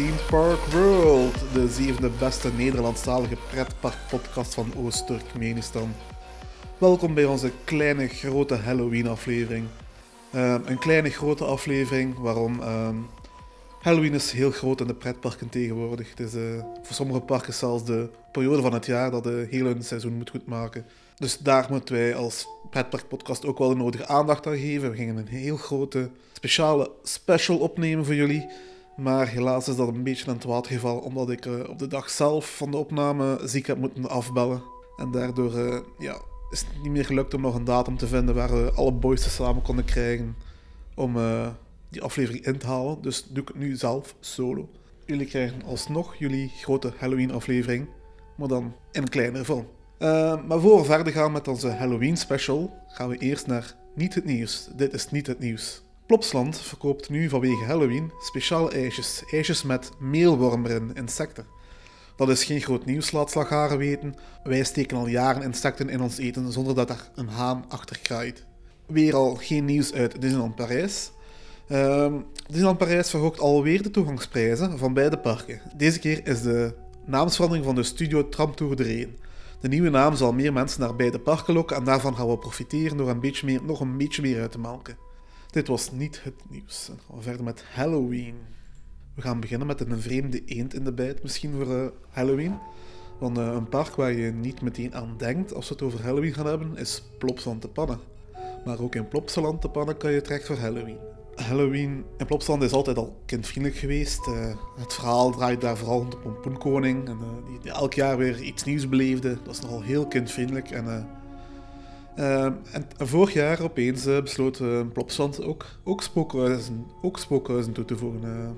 Theme Park World, de zevende beste Nederlandstalige pretparkpodcast van Oost-Turkmenistan. Welkom bij onze kleine grote Halloween-aflevering. Ehm, een kleine grote aflevering, waarom? Ehm, Halloween is heel groot in de pretparken tegenwoordig. Het is eh, voor sommige parken zelfs de periode van het jaar dat de hele seizoen moet goedmaken. Dus daar moeten wij als pretparkpodcast ook wel de nodige aandacht aan geven. We gingen een heel grote speciale special opnemen voor jullie. Maar helaas is dat een beetje aan het gevallen, omdat ik eh, op de dag zelf van de opname ziek heb moeten afbellen. En daardoor eh, ja, is het niet meer gelukt om nog een datum te vinden waar we alle boys samen konden krijgen om eh, die aflevering in te halen. Dus doe ik het nu zelf solo. Jullie krijgen alsnog jullie grote Halloween aflevering, maar dan in een kleinere vorm. maar voor we verder gaan met onze Halloween special, gaan we eerst naar niet het nieuws. Dit is niet het nieuws. Plopsland verkoopt nu vanwege Halloween speciale ijsjes. Ijsjes met meelworm erin, insecten. Dat is geen groot nieuws, laat Slagharen weten. Wij steken al jaren insecten in ons eten zonder dat er een haan achter kraait. Weer al geen nieuws uit Disneyland Parijs. Uh, Disneyland Parijs verhoogt alweer de toegangsprijzen van beide parken. Deze keer is de naamsverandering van de Studio Tramtour de Reen. De nieuwe naam zal meer mensen naar beide parken lokken en daarvan gaan we profiteren door een beetje meer, nog een beetje meer uit te melken. Dit was niet het nieuws. Dan gaan we verder met Halloween. We gaan beginnen met een vreemde eend in de bijt, misschien voor uh, Halloween. Want uh, een park waar je niet meteen aan denkt als we het over Halloween gaan hebben, is Plopsaland te Pannen. Maar ook in Plopsaland te Pannen kan je terecht voor Halloween. Halloween in Plopsaland is altijd al kindvriendelijk geweest. Uh, het verhaal draait daar vooral rond de pompoenkoning, en, die, elk jaar weer iets nieuws beleefde. Dat is nogal heel kindvriendelijk en Ehm, en, vorig jaar opeens uh, besloot uh, Plopsland ook, ook, spookhuizen, ook spookhuizen toe te voegen.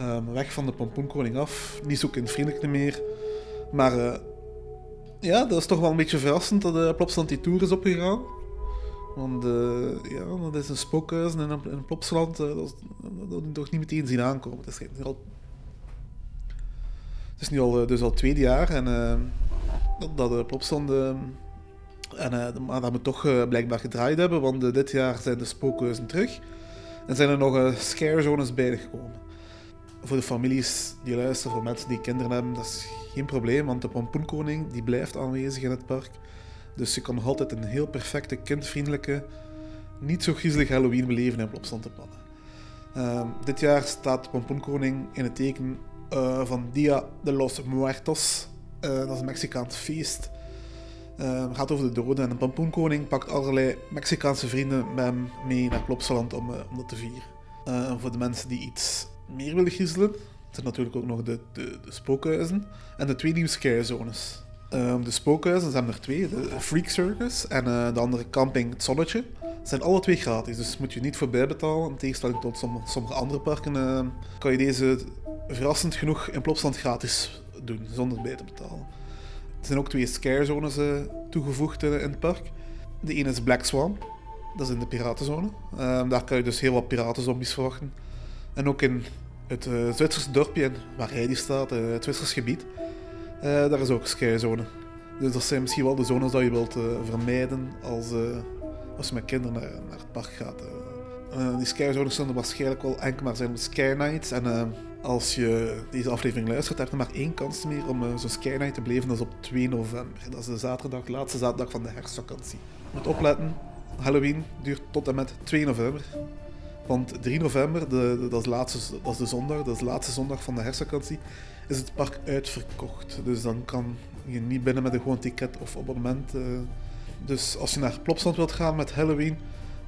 Uh, weg van de pompoenkoning af, niet zo kindvriendelijk meer. Maar ja, dat is toch wel een beetje verrassend dat Plopsland die tour is opgegaan. Want ja, dat is een spookhuis in, in Plopsland, dat, dat toch niet meteen zien aankomen. Het is, al, het is nu al, dus al tweede jaar en dat, dat Plopsland en, uh, maar dat we toch uh, blijkbaar gedraaid hebben, want uh, dit jaar zijn de spookhuizen terug. En zijn er nog scare zones bijgekomen. Voor de families die luisteren, voor mensen die kinderen hebben, dat is geen probleem, want de pompoenkoning die blijft aanwezig in het park. Dus je kan nog altijd een heel perfecte, kindvriendelijke, niet zo griezelig Halloween beleven in Plopsland te Pannen. Ehm, dit jaar staat de pompoenkoning in het teken van Dia de los Muertos. dat is een Mexicaans feest uh, gaat over de doden en een pampoenkoning pakt allerlei Mexicaanse vrienden met mee naar Plopsaland om, uh, om dat te vieren. Uh, voor de mensen die iets meer willen griezelen, zijn natuurlijk ook nog de, de, de spookhuizen en de twee nieuwe scarezones. Ehm, de spookhuizen zijn er twee, de Freak Circus en eh, de andere Camping Het Zonnetje. Zijn alle twee gratis, dus moet je niet voorbij betalen. In tegenstelling tot sommige, sommige andere parken ehm, kan je deze verrassend genoeg in Plopsaland gratis doen, zonder bij te betalen. Er zijn ook twee scarezones uh, toegevoegd in, het park. De ene is Black Swan, dat is in de piratenzone. Uh, daar kan je dus heel wat piratenzombies verwachten. En ook in het uh, Zwitserse dorpje waar hij die staat, het Zwitsers gebied, daar is ook een scarezone. Dus dat zijn misschien wel de zones die je wilt vermijden als, als je met kinderen naar, naar het park gaat. die scarezones zullen waarschijnlijk wel enkel maar zijn Scare Nights en als je deze aflevering luistert, heb je maar één kans meer om uh, zo'n Sky Night te beleven. Dat is op 2 november. Dat is de zaterdag, laatste zaterdag van de herfstvakantie. Moet opletten, Halloween duurt tot en met 2 november. Want 3 november, de, dat, is laatste, dat is de zondag, dat is de laatste zondag van de herfstvakantie, is het park uitverkocht. Dus dan kan je niet binnen met een gewoon ticket of abonnement. Uh, dus als je naar Plopsland wilt gaan met Halloween,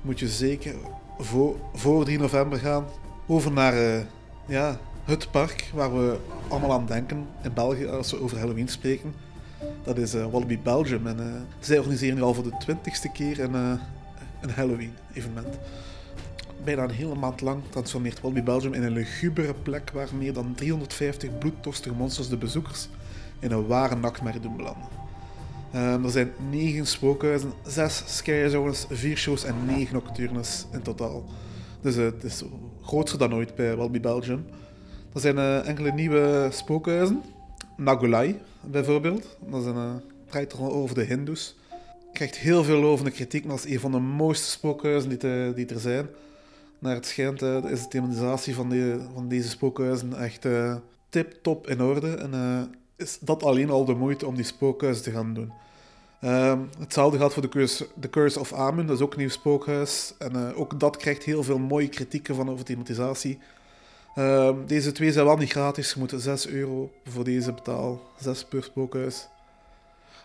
moet je zeker voor, voor 3 november gaan. Over naar uh, ja, het park waar we allemaal aan denken in België als we over Halloween spreken. Dat is uh, Wallaby Belgium. En uh, zij organiseren nu al voor de twintigste keer een, uh, een Halloween-evenement. Bijna een hele maand lang transformeert Wallaby Belgium in een lugubere plek waar meer dan 350 bloeddorstige monsters de bezoekers in een ware nachtmerrie doen belanden. Um, er zijn 9 spookhuizen, 6 skyzones, 4 shows en 9 nocturnes in totaal. Dus het is groter dan ooit bij Wallaby Belgium. Er zijn uh, enkele nieuwe spookhuizen. Nagulai bijvoorbeeld. Dat is een, uh, over de Hindoes. Krijgt heel veel lovende kritiek, maar dat is een van de mooiste spookhuizen die, die er zijn. Naar het schijnt uh, is de thematisatie van, van deze spookhuizen echt tip-top in orde. En is dat alleen al de moeite om die spookhuizen te gaan doen. Ehm, hetzelfde geldt voor de Curse of Amun, dat is ook een nieuw spookhuis. En ook dat krijgt heel veel mooie kritieken van over thematisatie. Ehm, deze twee zijn wel niet gratis, je moet 6 euro voor deze betalen. 6 per spookhuis.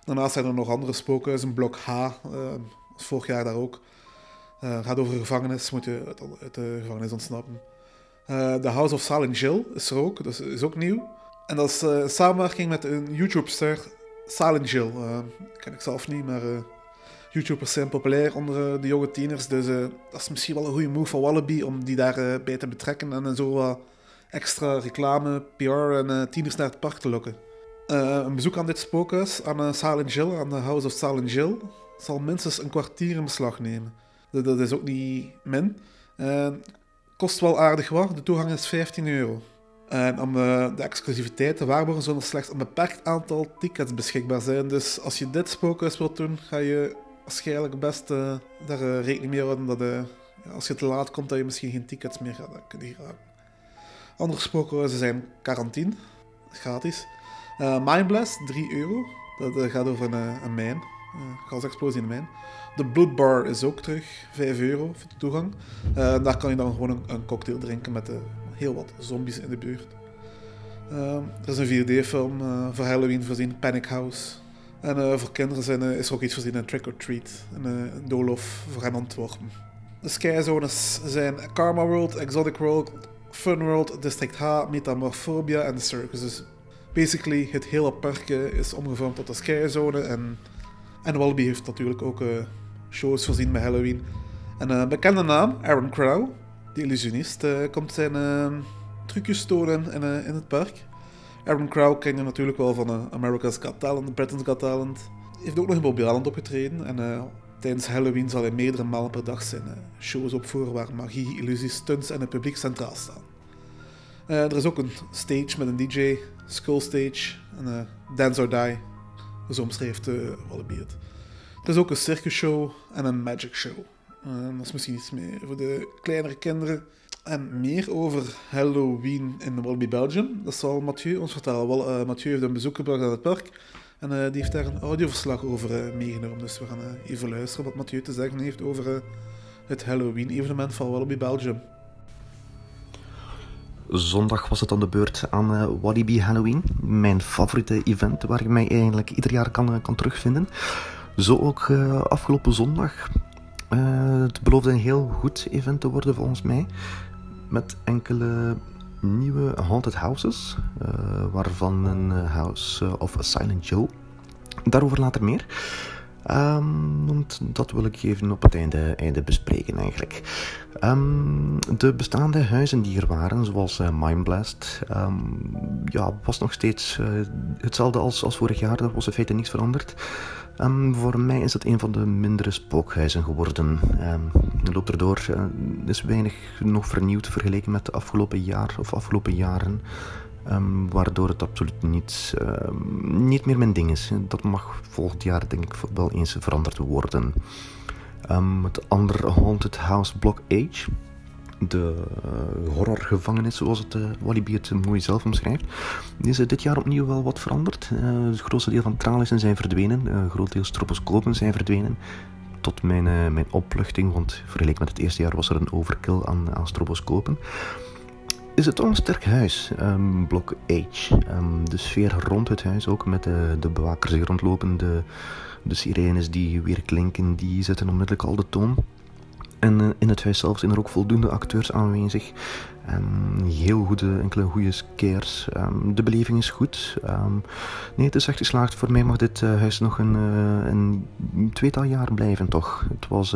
Daarnaast zijn er nog andere spookhuizen, blok H, uh, vorig jaar daar ook. Uh, gaat over gevangenis, moet je uit, de gevangenis ontsnappen. Uh, The House of Silent Jill is er ook, dat is, ook nieuw. En dat is uh, samenwerking met een YouTube-ster, Silent Jill. ken ik zelf niet, maar YouTubers zijn populair onder de jonge tieners. Dus dat is misschien wel een goede move van Wallaby om die daarbij te betrekken en zo wat extra reclame, PR en tieners naar het park te lokken. een bezoek aan dit spookhuis, aan Silent Jill, aan de House of Silent Jill, zal minstens een kwartier in beslag nemen. Dat is ook niet min. Kost wel aardig wat. De toegang is 15 euro. En om de exclusiviteit te waarborgen zullen er slechts een beperkt aantal tickets beschikbaar zijn. Dus als je dit spookhuis wilt doen, ga je waarschijnlijk best uh, daar uh, rekening mee houden dat ja, als je te laat komt, dat je misschien geen tickets meer gaat kunnen raken. Andere spookhuizen zijn Quarantine, gratis. Mindblast, 3 euro. Dat gaat over een, een mijn, gasexplosie in de mijn. De Blood Bar is ook terug, 5 euro voor de toegang. Daar kan je dan gewoon een, een cocktail drinken met heel wat zombies in de buurt. Uh, er is een 4D-film voor Halloween voorzien, Panic House. En voor kinderen zijn, is er ook iets voorzien, een Trick or Treat, een, een doolhof voor hen Antwerpen. De skyzones zijn Karma World, Exotic World, Fun World, District H, Metamorphobia en Circus. Dus basically, het hele park is omgevormd tot een skyzone. En, en Wallaby heeft natuurlijk ook shows voorzien met Halloween. En een bekende naam, Aaron Crow, de illusionist, komt zijn trucjes tonen in, in het park. Aaron Crow ken je natuurlijk wel van America's Got Talent, Britain's Got Talent. Hij heeft ook nog in Bobby Island opgetreden. En tijdens Halloween zal hij meerdere malen per dag zijn shows opvoeren waar magie, illusies, stunts en het publiek centraal staan. er is ook een stage met een DJ, Skull Stage, en Dance or Die. Zo omschrijft Wallaby het. Er is ook een circusshow en een magic show. Dat is misschien iets meer voor de kleinere kinderen. En meer over Halloween in Wallaby Belgium. Dat zal Mathieu ons vertellen. Wel, uh, Mathieu heeft een bezoek gebracht aan het park. En uh, die heeft daar een audioverslag over meegenomen. Dus we gaan even luisteren wat Mathieu te zeggen heeft over het Halloween-evenement van Wallaby Belgium. Zondag was het aan de beurt aan uh, Wallaby Halloween. Mijn favoriete event waar ik mij eigenlijk ieder jaar kan, kan terugvinden. Zo ook afgelopen zondag. Het beloofde een heel goed event te worden volgens mij. Met enkele nieuwe haunted houses. Uh, waarvan een House of Silent Joe. Daarover later meer. Um, want dat wil ik even op het einde, bespreken eigenlijk. Um, de bestaande huizen die er waren, zoals uh, Mindblast, um, ja, was nog steeds hetzelfde als, als vorig jaar. Er was in feite niets veranderd. Voor mij is het een van de mindere spookhuizen geworden. Um, loopt erdoor, uh, is weinig nog vernieuwd vergeleken met de afgelopen jaar of afgelopen jaren. Um, waardoor het absoluut niet, niet meer mijn ding is. Dat mag volgend jaar denk ik wel eens veranderd worden. Het andere Haunted House Block Age. De uh, horrorgevangenis, zoals het uh, het mooi zelf omschrijft. is uh, dit jaar opnieuw wel wat veranderd. het grootste deel van tralies zijn verdwenen. een groot deel stroboscopen zijn verdwenen tot mijn, mijn opluchting, want vergeleken met het eerste jaar was er een overkill aan, aan stroboscopen is het toch een sterk huis. Um, blok H. Um, de sfeer rond het huis ook met de, de bewakers die rondlopen, de, de sirenes die weer klinken, die zetten onmiddellijk al de toon. En uh, in het huis zelf zijn er ook voldoende acteurs aanwezig. Um, heel goede, enkele goede scares. Um, de beleving is goed. Um, nee, het is echt geslaagd. Voor mij mag dit uh, huis nog een, uh, een tweetal jaar blijven, toch? Het was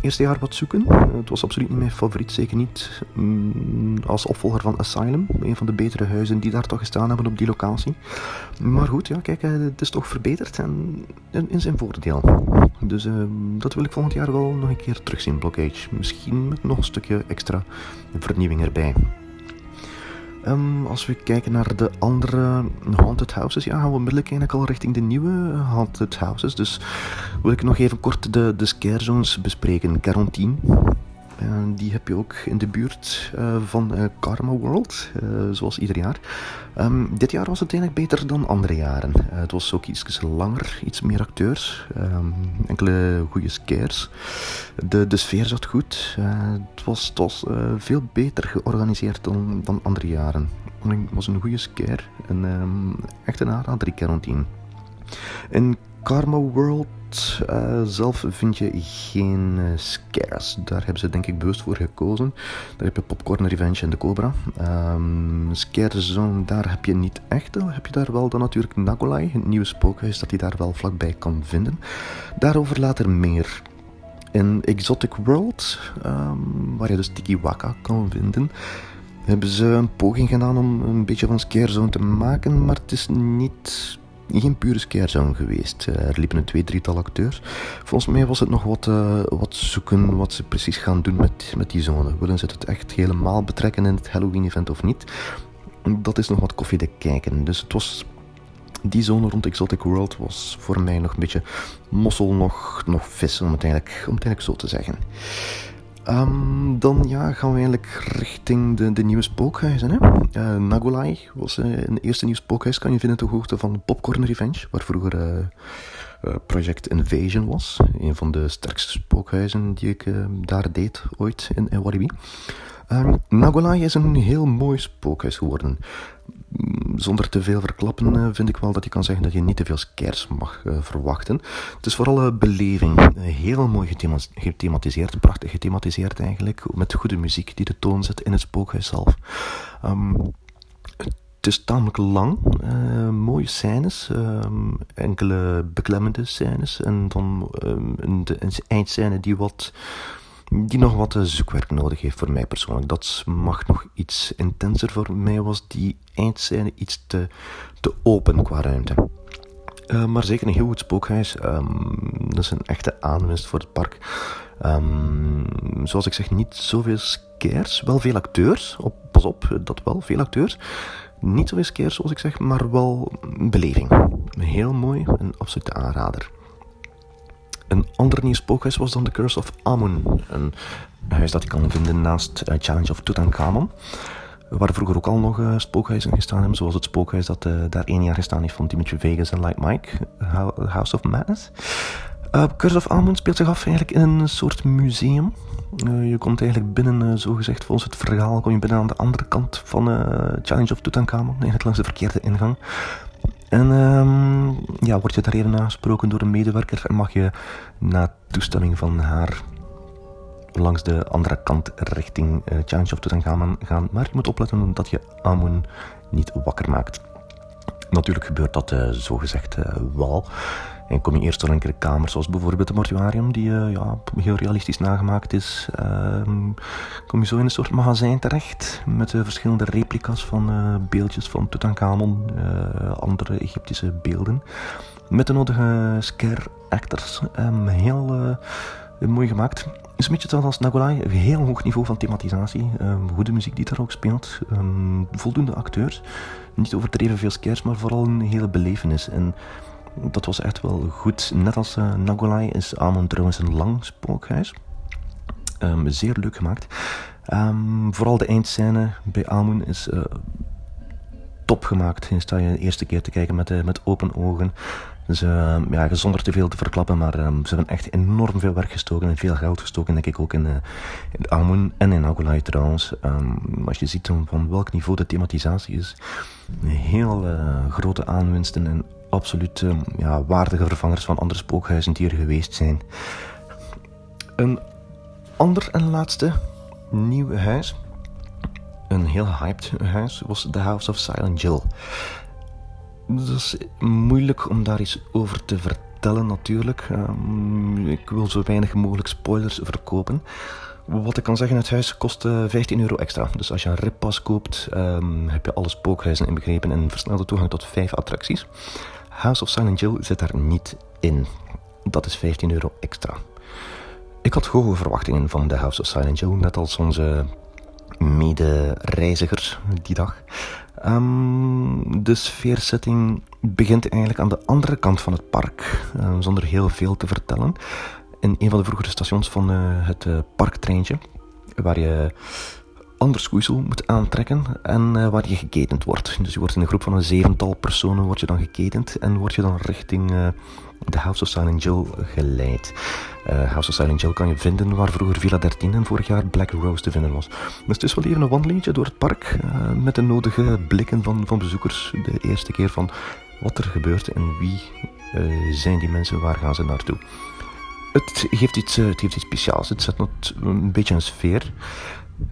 eerste jaar wat zoeken. het was absoluut niet mijn favoriet. Zeker niet mm, als opvolger van Asylum. Een van de betere huizen die daar toch gestaan hebben op die locatie. Maar goed, ja, kijk, het is toch verbeterd en in zijn voordeel. Dus dat wil ik volgend jaar wel nog een keer terugzien, Blockage. Misschien met nog een stukje extra vernieuwing erbij. Um, als we kijken naar de andere Haunted Houses, ja, gaan we onmiddellijk eigenlijk al richting de nieuwe Haunted Houses. Dus wil ik nog even kort de, de scare zones bespreken. Quarantine, die heb je ook in de buurt van Karma World, zoals ieder jaar. Ehm, dit jaar was het eigenlijk beter dan andere jaren. het was ook iets langer, iets meer acteurs, ehm, enkele goede scares. De, de sfeer zat goed. het was, het veel beter georganiseerd dan, dan andere jaren. Het was een goede scare en um, echt een aanrader, die Karma World uh, zelf vind je geen uh, scares. Daar hebben ze denk ik bewust voor gekozen. Daar heb je Popcorn Revenge en de Cobra. Um, scare Zone, daar heb je niet echt. Dan heb je daar wel dan natuurlijk Nagolai, het nieuwe spookhuis dat je daar wel vlakbij kan vinden. Daarover later meer. In Exotic World, um, waar je dus Tiki Waka kan vinden, hebben ze een poging gedaan om een beetje van Scare Zone te maken, maar het is niet geen pure scarezone geweest. Eh, er liepen een twee, drietal acteurs. Volgens mij was het nog wat, uh, wat zoeken wat ze precies gaan doen met, met die zone. Willen ze het echt helemaal betrekken in het Halloween-event of niet? Dat is nog wat koffie te kijken. Dus het was die zone rond Exotic World was voor mij nog een beetje mossel, nog, nog vis, om eigenlijk, om het eigenlijk zo te zeggen. Um, dan ja, gaan we eigenlijk richting de, de nieuwe spookhuizen. Hè? Uh, Nagolai was uh, een eerste nieuw spookhuis, kan je vinden ter hoogte van Popcorn Revenge, waar vroeger uh, Project Invasion was. Een van de sterkste spookhuizen die ik daar deed ooit in, in. Um, is een heel mooi spookhuis geworden. Mm, zonder te veel verklappen uh, vind ik wel dat je kan zeggen dat je niet te veel scares mag uh, verwachten. Het is vooral een beleving. heel mooi gethematiseerd, prachtig gethematiseerd eigenlijk, met goede muziek die de toon zet in het spookhuis zelf. Um, het is tamelijk lang, mooie scènes, um, enkele beklemmende scènes en dan een eindscène die wat die nog wat eh, zoekwerk nodig heeft voor mij persoonlijk. Dat mag nog iets intenser voor mij was die eindscène iets te, te open qua ruimte. Uh, maar zeker een heel goed spookhuis. Um, dat is een echte aanwinst voor het park. Um, zoals ik zeg, niet zoveel scares. Wel veel acteurs. Pas op, dat wel, veel acteurs. Niet zoveel scares zoals ik zeg, maar wel beleving. Heel mooi, een absolute aanrader. Een ander nieuw spookhuis was dan The Curse of Amun. Een huis dat je kan vinden naast uh, Challenge of Tutankhamon. Waar vroeger ook al nog uh, spookhuizen gestaan hebben, zoals het spookhuis dat uh, daar één jaar gestaan heeft van Dimitri Vegas en Light Mike, House of Madness. Curse of Amun speelt zich af eigenlijk in een soort museum. je komt eigenlijk binnen, zo gezegd, volgens het verhaal, kom je binnen aan de andere kant van Challenge of Tutankhamon, eigenlijk langs de verkeerde ingang. En um, ja, word je daar even aangesproken door een medewerker en mag je na toestemming van haar langs de andere kant richting uh, Challenge of Tutankhamon gaan. Maar je moet opletten dat je Amun niet wakker maakt. Natuurlijk gebeurt dat uh, zogezegd uh, wel. En kom je eerst door enkele kamers, zoals bijvoorbeeld het mortuarium, die uh, ja, heel realistisch nagemaakt is. Uh, kom je zo in een soort magazijn terecht met uh, verschillende replica's van uh, beeldjes van Tutankhamon, andere Egyptische beelden. Met de nodige scare actors. Um, heel mooi gemaakt. Is een beetje hetzelfde als Nagolai. Een heel hoog niveau van thematisatie. Um, goede muziek die daar ook speelt. Voldoende acteurs. Niet overdreven veel scares, maar vooral een hele belevenis. En dat was echt wel goed. Net als uh, Nagolai is Amon trouwens een lang spookhuis. Um, zeer leuk gemaakt. Um, vooral de eindscène bij Amun is uh, top gemaakt. Je sta je de eerste keer te kijken met, uh, met open ogen. Dus ja, zonder te veel te verklappen, maar ze hebben echt enorm veel werk gestoken en veel geld gestoken, denk ik ook in, uh, en in Nagolai trouwens. Als je ziet van welk niveau de thematisatie is, heel grote aanwinsten en absoluut ehm, ja, waardige vervangers van andere spookhuizen die er geweest zijn. Een ander en laatste nieuw huis, een heel hyped huis, was The House of Silent Jill. Het is moeilijk om daar iets over te vertellen natuurlijk. Um, ik wil zo weinig mogelijk spoilers verkopen. Wat ik kan zeggen, het huis kost 15 euro extra. Dus als je een rippas koopt, um, heb je alle spookhuizen inbegrepen en versnelde toegang tot 5 attracties. House of Silent Jill zit daar niet in. Dat is 15 euro extra. Ik had hoge verwachtingen van de House of Silent Jill, net als onze mede-reiziger die dag. Um, de sfeersetting begint eigenlijk aan de andere kant van het park, uh, zonder heel veel te vertellen. In een van de vroegere stations van uh, het uh, parktreintje waar je ander schoeisel moet aantrekken en uh, waar je geketend wordt. Dus je wordt in een groep van een zevental personen word je dan geketend en word je dan richting uh, de House of Silent Jill geleid. Uh, House of Silent Jill kan je vinden waar vroeger Villa 13 en vorig jaar Black Rose te vinden was. Dus het is wel even een wandelingetje door het park met de nodige blikken van, van bezoekers. De eerste keer van wat er gebeurt en wie zijn die mensen, waar gaan ze naartoe. Het geeft iets, het heeft iets speciaals. Het zet een beetje een sfeer.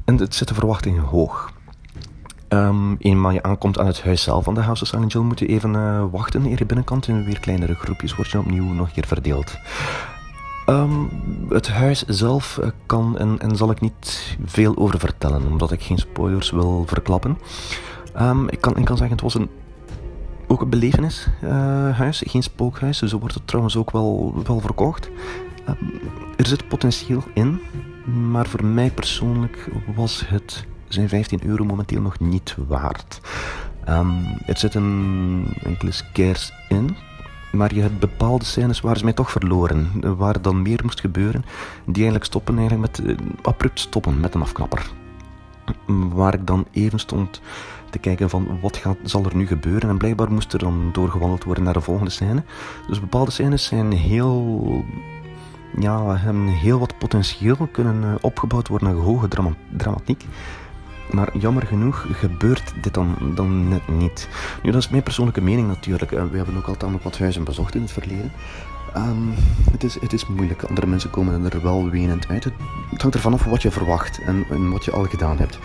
En het zet de verwachtingen hoog. Um, eenmaal je aankomt aan het huis zelf van de House of Silent Jill, moet je even uh, wachten eer je binnenkomt. In weer kleinere groepjes word je opnieuw nog een keer verdeeld. Um, het huis zelf uh, kan en, en, zal ik niet veel over vertellen, omdat ik geen spoilers wil verklappen. Um, ik, kan, ik kan zeggen, het was een, ook een belevenishuis, uh, geen spookhuis. Zo wordt het trouwens ook wel, wel verkocht. er zit potentieel in, maar voor mij persoonlijk was het zijn 15 euro momenteel nog niet waard. Um, er zitten enkele scares in, maar je hebt bepaalde scènes waar ze mij toch verloren. Waar dan meer moest gebeuren, die eigenlijk stoppen eigenlijk met, uh, abrupt stoppen met een afknapper. Waar ik dan even stond te kijken van wat gaat, zal er nu gebeuren. En blijkbaar moest er dan doorgewandeld worden naar de volgende scène. Dus bepaalde scènes zijn heel ja, hebben heel wat potentieel kunnen eh, opgebouwd worden naar hoge drama dramatiek. Maar jammer genoeg gebeurt dit dan, dan net niet. Nu, dat is mijn persoonlijke mening natuurlijk. We hebben ook altijd nog wat huizen bezocht in het verleden. Um, het, is, het is moeilijk. Andere mensen komen er wel wenend uit. Het, hangt ervan af wat je verwacht en, wat je al gedaan hebt.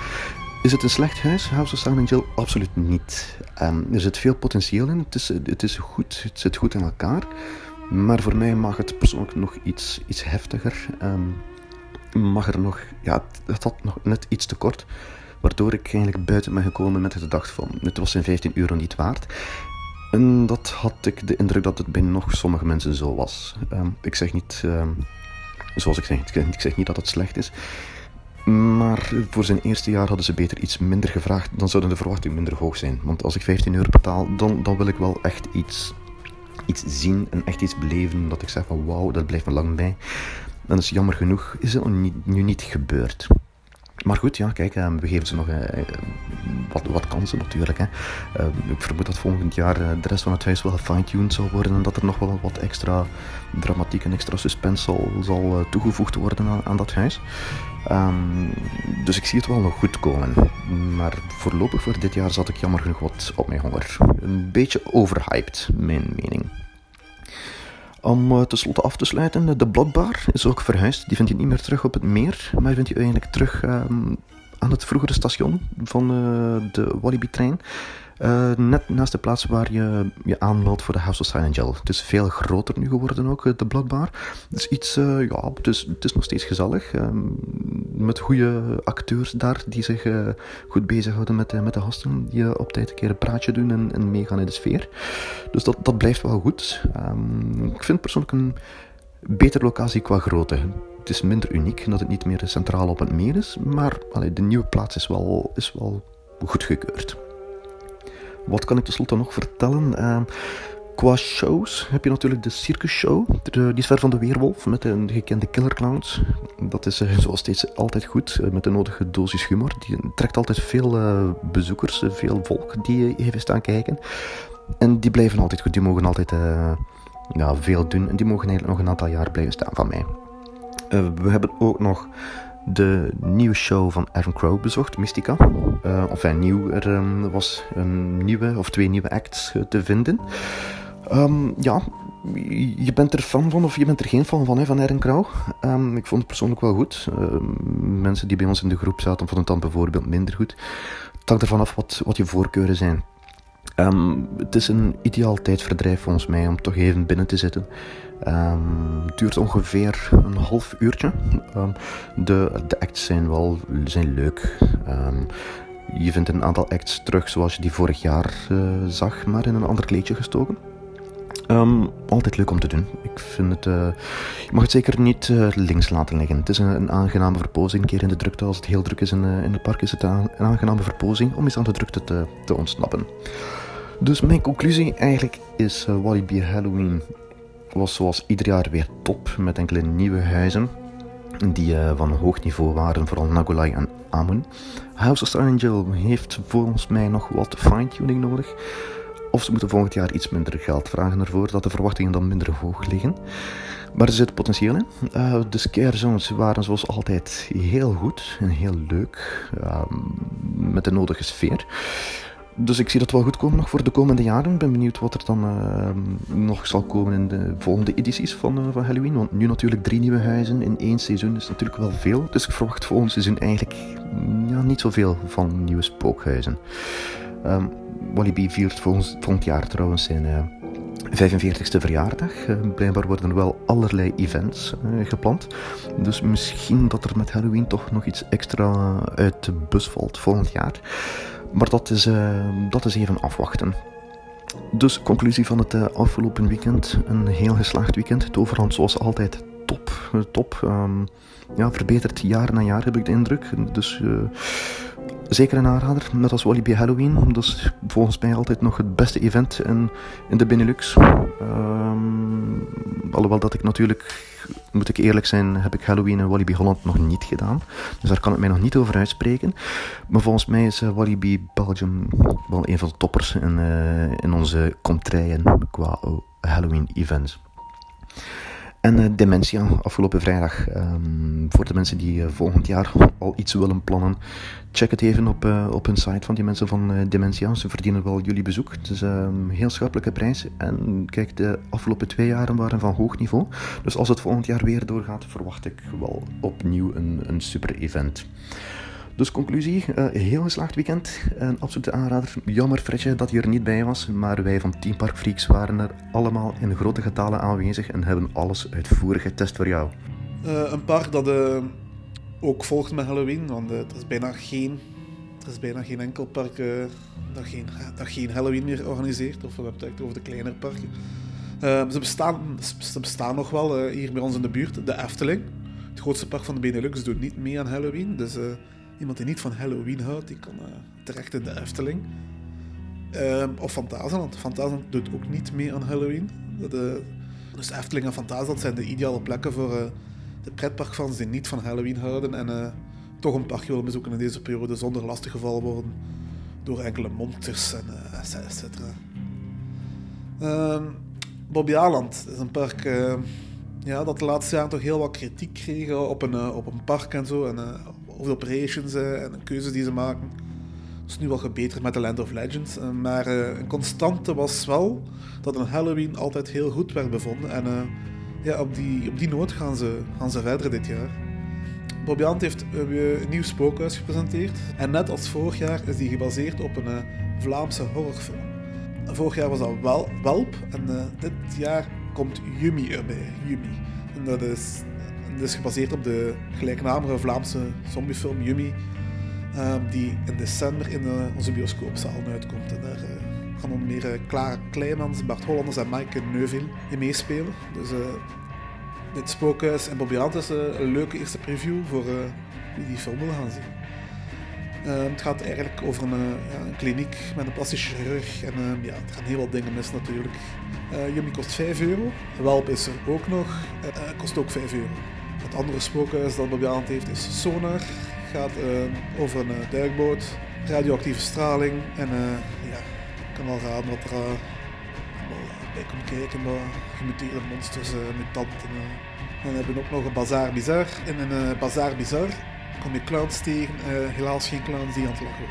Is het een slecht huis, House of Silent Jill? Absoluut niet. Um, er zit veel potentieel in. Het is, het is goed. Het zit goed in elkaar. Maar voor mij mag het persoonlijk nog iets, iets heftiger. Um, mag er nog, ja, het had nog net iets te kort. Waardoor ik eigenlijk buiten ben gekomen met de gedachte van, het was zijn 15 euro niet waard. En dat had ik de indruk dat het bij nog sommige mensen zo was. Um, ik zeg niet, um, zoals ik zeg, ik zeg niet dat het slecht is. Maar voor zijn eerste jaar hadden ze beter iets minder gevraagd. Dan zouden de verwachtingen minder hoog zijn. Want als ik 15 euro betaal, dan, dan wil ik wel echt iets iets zien en echt iets beleven dat ik zeg van wauw, dat blijft me lang bij. En is jammer genoeg is het nu niet gebeurd. Maar goed, ja, kijk, eh, we geven ze nog eh, eh, wat, wat kansen natuurlijk. Hè. ik vermoed dat volgend jaar de rest van het huis wel gefine-tuned zal worden en dat er nog wel wat extra dramatiek en extra suspense zal, zal toegevoegd worden aan, aan dat huis. Ehm, dus ik zie het wel nog goed komen. Maar voorlopig voor dit jaar zat ik jammer genoeg wat op mijn honger. Een beetje overhyped, mijn mening. Om uh, tenslotte af te sluiten, de Bloodbar is ook verhuisd. Die vind je niet meer terug op het meer, maar vind je eigenlijk terug um, aan het vroegere station van uh, de Walibi-trein. Uh, net naast de plaats waar je je aanmeldt voor de House of Silent. Het is veel groter nu geworden ook, eh, de Bloodbar. Het is iets, uh, ja, het is, het is nog steeds gezellig. Uh, met goede acteurs daar die zich goed bezighouden met, met de gasten. Die op tijd een keer een praatje doen en, meegaan in de sfeer. Dus dat, dat blijft wel goed. Um, ik vind persoonlijk een betere locatie qua grootte. Het is minder uniek dat het niet meer centraal op het meer is. Maar de nieuwe plaats is wel, is wel goedgekeurd. Wat kan ik tenslotte nog vertellen? Uh, qua shows heb je natuurlijk de Circus Show. Die is ver van de Weerwolf met de gekende Killer Clowns. Dat is uh, zoals steeds altijd goed, uh, met de nodige dosis humor. Die trekt altijd veel bezoekers, veel volk die even staan kijken. En die blijven altijd goed, die mogen altijd ja, veel doen. En die mogen eigenlijk nog een aantal jaar blijven staan van mij. we hebben ook nog de nieuwe show van Aaron Crow bezocht, Mystica. Uh, of enfin, nieuw, er um, was een nieuwe of twee nieuwe acts uh, te vinden. Um, ja, je bent er fan van of je bent er geen fan van, hè, van Aaron Crow. Um, ik vond het persoonlijk wel goed. mensen die bij ons in de groep zaten vonden het dan bijvoorbeeld minder goed. Het hangt ervan af wat, wat je voorkeuren zijn. Het is een ideaal tijdverdrijf volgens mij om toch even binnen te zitten. Het duurt ongeveer een half uurtje. Um, de, de acts zijn wel zijn leuk. je vindt een aantal acts terug zoals je die vorig jaar uh, zag, maar in een ander kleedje gestoken. altijd leuk om te doen. Ik vind het, uh, je mag het zeker niet uh, links laten liggen. Het is een, aangename verpozing. Een keer in de drukte, als het heel druk is in, in het park, is het een, een aangename verpozing om eens aan de drukte te, te ontsnappen. Dus mijn conclusie eigenlijk is Walibi Halloween was zoals ieder jaar weer top met enkele nieuwe huizen. die van hoog niveau waren, vooral Nagolai en Amun. House of Angel heeft volgens mij nog wat fine-tuning nodig. Of ze moeten volgend jaar iets minder geld vragen ervoor, dat de verwachtingen dan minder hoog liggen. Maar er zit potentieel in. Uh, de scare zones waren zoals altijd heel goed en heel leuk. Uh, met de nodige sfeer. Dus ik zie dat wel goed komen nog voor de komende jaren. Ik ben benieuwd wat er dan uh, nog zal komen in de volgende edities van, uh, van Halloween. Want nu natuurlijk drie nieuwe huizen in één seizoen is natuurlijk wel veel. Dus ik verwacht volgend seizoen eigenlijk ja, niet zoveel van nieuwe spookhuizen. Um, Walibi viert volgend, jaar trouwens zijn 45ste verjaardag. Uh, blijkbaar worden wel allerlei events uh, gepland. Dus misschien dat er met Halloween toch nog iets extra uit de bus valt volgend jaar. Maar dat is, uh, dat is even afwachten. Dus conclusie van het afgelopen weekend. Een heel geslaagd weekend. Het overhand zoals altijd top. top. Um, ja, verbetert jaar na jaar heb ik de indruk. Dus zeker een aanrader, net als Walibi Halloween. Dat is volgens mij altijd nog het beste event in, in de Benelux. Um, alhoewel dat ik natuurlijk, moet ik eerlijk zijn, heb ik Halloween en Walibi Holland nog niet gedaan. Dus daar kan ik mij nog niet over uitspreken. Maar volgens mij is uh, Walibi Belgium wel een van de toppers in, uh, in onze contraien qua Halloween events. En uh, Dementia, afgelopen vrijdag. Um, voor de mensen die uh, volgend jaar al iets willen plannen, check het even op, uh, op hun site van die mensen van Dementia. Ze verdienen wel jullie bezoek. Het is een um, heel schappelijke prijs. En kijk, de afgelopen twee jaren waren van hoog niveau. Dus als het volgend jaar weer doorgaat, verwacht ik wel opnieuw een, een super event. Dus conclusie, uh, heel geslaagd weekend. Een absolute aanrader. Jammer Fredje dat hij er niet bij was, maar wij van Team Park Freaks waren er allemaal in grote getalen aanwezig en hebben alles uitvoerig getest voor jou. Uh, een park dat uh, ook volgt met Halloween, want er is bijna geen, er is bijna geen enkel park dat, geen, dat geen Halloween meer organiseert, of we hebben het over de kleinere parken. ze, bestaan, ze bestaan nog wel hier bij ons in de buurt, de Efteling. Het grootste park van de Benelux doet niet mee aan Halloween, dus Iemand die niet van Halloween houdt, die kan uh, terecht in de Efteling. Uh, of Fantasieland. Fantasieland doet ook niet mee aan Halloween. De, dus Efteling en Fantasieland zijn de ideale plekken voor uh, de pretparkfans die niet van Halloween houden en toch een parkje willen bezoeken in deze periode zonder lastiggevallen worden door enkele monsters en uh, et cetera. Ehm, Bobby Aland is een park ja, dat de laatste jaren toch heel wat kritiek kreeg op een, op een park en zo. En de operations en de keuzes die ze maken. Dat is nu wel gebeterd met The Land of Legends. Eh, maar uh, een constante was wel dat een Halloween altijd heel goed werd bevonden. En ja, op, die, op die noot gaan ze, gaan ze verder dit jaar. Bobby Ant heeft een nieuw spookhuis gepresenteerd. En net als vorig jaar is die gebaseerd op een Vlaamse horrorfilm. Vorig jaar was dat wel, Welp en dit jaar komt Yumi erbij. Yumi. En dat is het is gebaseerd op de gelijknamige Vlaamse zombiefilm Yumi, um, die in december in uh, onze bioscoopzaal uitkomt. En daar uh, gaan onder meer Clara Kleimans, Bart Hollanders en Maaike Neuville in meespelen. Dus dit spookhuis en Bobby Ant is een leuke eerste preview voor wie die film wil gaan zien. Uh, het gaat eigenlijk over een, ja, een, kliniek met een plastische chirurg. En uh, ja, er gaan heel wat dingen mis natuurlijk. Yumi kost 5 euro. Welp is er ook nog. kost ook 5 euro. Het andere spookhuis dat Bobby aan heeft is Sonar. gaat uh, over een uh, duikboot, radioactieve straling en uh, ja, kan wel raden wat er bij komt kijken. Gemuteerde monsters, mutanten. dan hebben we ook nog een Bazaar Bizar. In een Bazaar Bizar kom je clowns tegen, helaas geen clowns die aan het lachen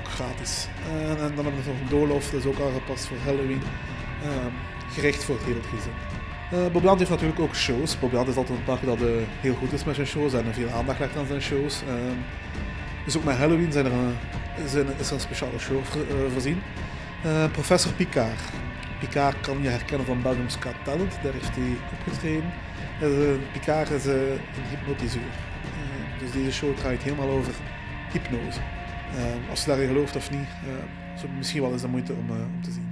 ook gratis. en dan hebben we nog een doolhof, dat is ook aangepast voor Halloween. Gericht voor het hele gezin. Uh, Bob heeft natuurlijk ook shows. Bob is altijd een park dat uh, heel goed is met zijn shows en veel aandacht legt aan zijn shows. Uh, dus ook met Halloween zijn er zijn, is er een speciale show uh, voorzien. Professor Picard. Picard kan je herkennen van Belgium's Got Talent, daar heeft hij opgetreden. Picard is een hypnotiseur. dus deze show draait helemaal over hypnose. als je daarin gelooft of niet, is het misschien wel eens de moeite om, om te zien.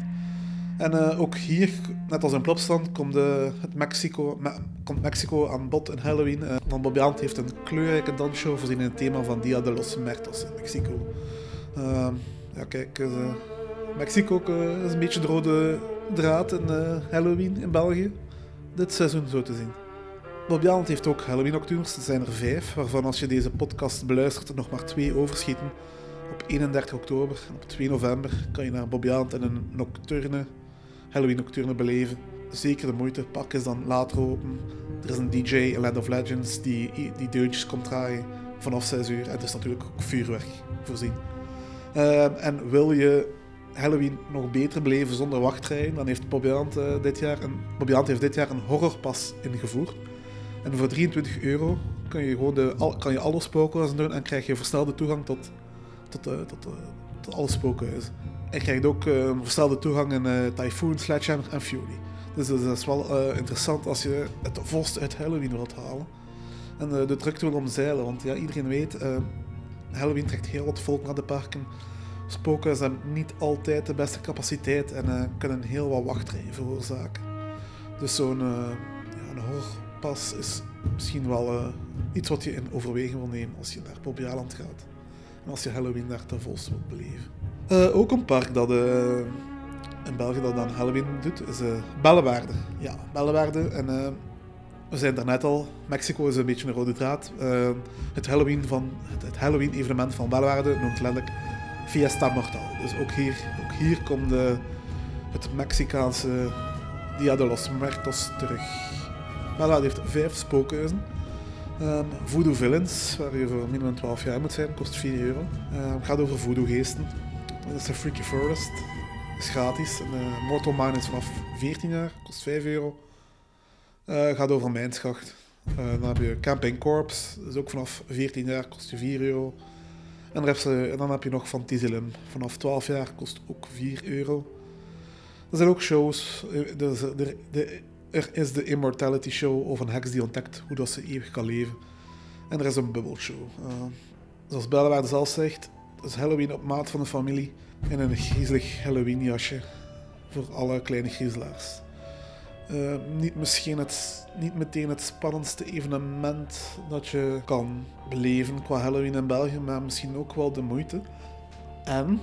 En uh, ook hier, net als in Plopstand, komt, het Mexico, me, komt Mexico aan bod in Halloween. Uh, Bobby Ant heeft een kleurrijke dansshow voorzien in het thema van Dia de los Muertos in Mexico. Ehm, ja, kijk, Mexico is een beetje de rode draad in Halloween in België. Dit seizoen zo te zien. Bobby Aland heeft ook Halloween Nocturnes. Er zijn er vijf, waarvan als je deze podcast beluistert er nog maar twee overschieten. Op 31 oktober en op 2 november kan je naar Bobby Aland in een nocturne, Halloween Nocturne beleven. Zeker de moeite. Pak is dan later open. Er is een DJ in Land of Legends die, die deuntjes komt draaien vanaf 6 uur. En er is natuurlijk ook vuurwerk voorzien. Ehm, en wil je Halloween nog beter beleven zonder wachtrijen, dan heeft Bobby Aland, uh, dit jaar een, heeft dit jaar een horrorpas ingevoerd. En voor 23 euro kan je, gewoon de, kan je alle spookhuizen doen en krijg je versnelde toegang tot, tot, uh, tot, tot alle spookhuizen. En krijgt ook versnelde toegang in Typhoon, Sledgehammer en Fury. Dus dat is wel interessant als je het volste uit Halloween wilt halen. En de drukte wil omzeilen, want ja, iedereen weet, Halloween trekt heel wat volk naar de parken. Spookhuizen hebben niet altijd de beste capaciteit en kunnen heel wat wachtrijen veroorzaken. Dus zo'n ja, een horrorpas is misschien wel uh, iets wat je in overweging wil nemen als je naar Bobbejaanland gaat. En als je Halloween daar ten volste wilt beleven. Uh, ook een park dat uh, in België dat dan Halloween doet, is Bellewaarde. Ja, Bellewaarde. En we zijn daarnet al, Mexico is een beetje een rode draad. het Halloween, van, het, Halloween evenement van Bellewaarde noemt letterlijk Fiesta Mortal. Dus ook hier, ook hier komt de, het Mexicaanse Dia de los Muertos terug. Bellewaarde heeft vijf spookhuizen. Um, voodoo Villains, waar je voor minimum 12 jaar moet zijn, kost 4 euro. Het gaat over voodoo geesten. Dat is de Freaky Forest. Dat is gratis. En, uh, Mortal Mine is vanaf 14 jaar, kost 5 euro. Uh, gaat over Mijnschacht. Uh, dan heb je Camping Corps, dat is ook vanaf 14 jaar, kost je 4 euro. En, en dan heb je nog Fantasylim. Vanaf 12 jaar kost ook 4 euro. Er zijn ook shows. De, de, er is de Immortality Show over een heks die ontdekt hoe dat ze eeuwig kan leven. En er is een bubbelshow. Uh, zoals Bellewaarde zelf zegt, het is Halloween op maat van de familie in een griezelig Halloween jasje voor alle kleine griezelaars. Uh, niet, misschien het, niet meteen het spannendste evenement dat je kan beleven qua Halloween in België, maar misschien ook wel de moeite. En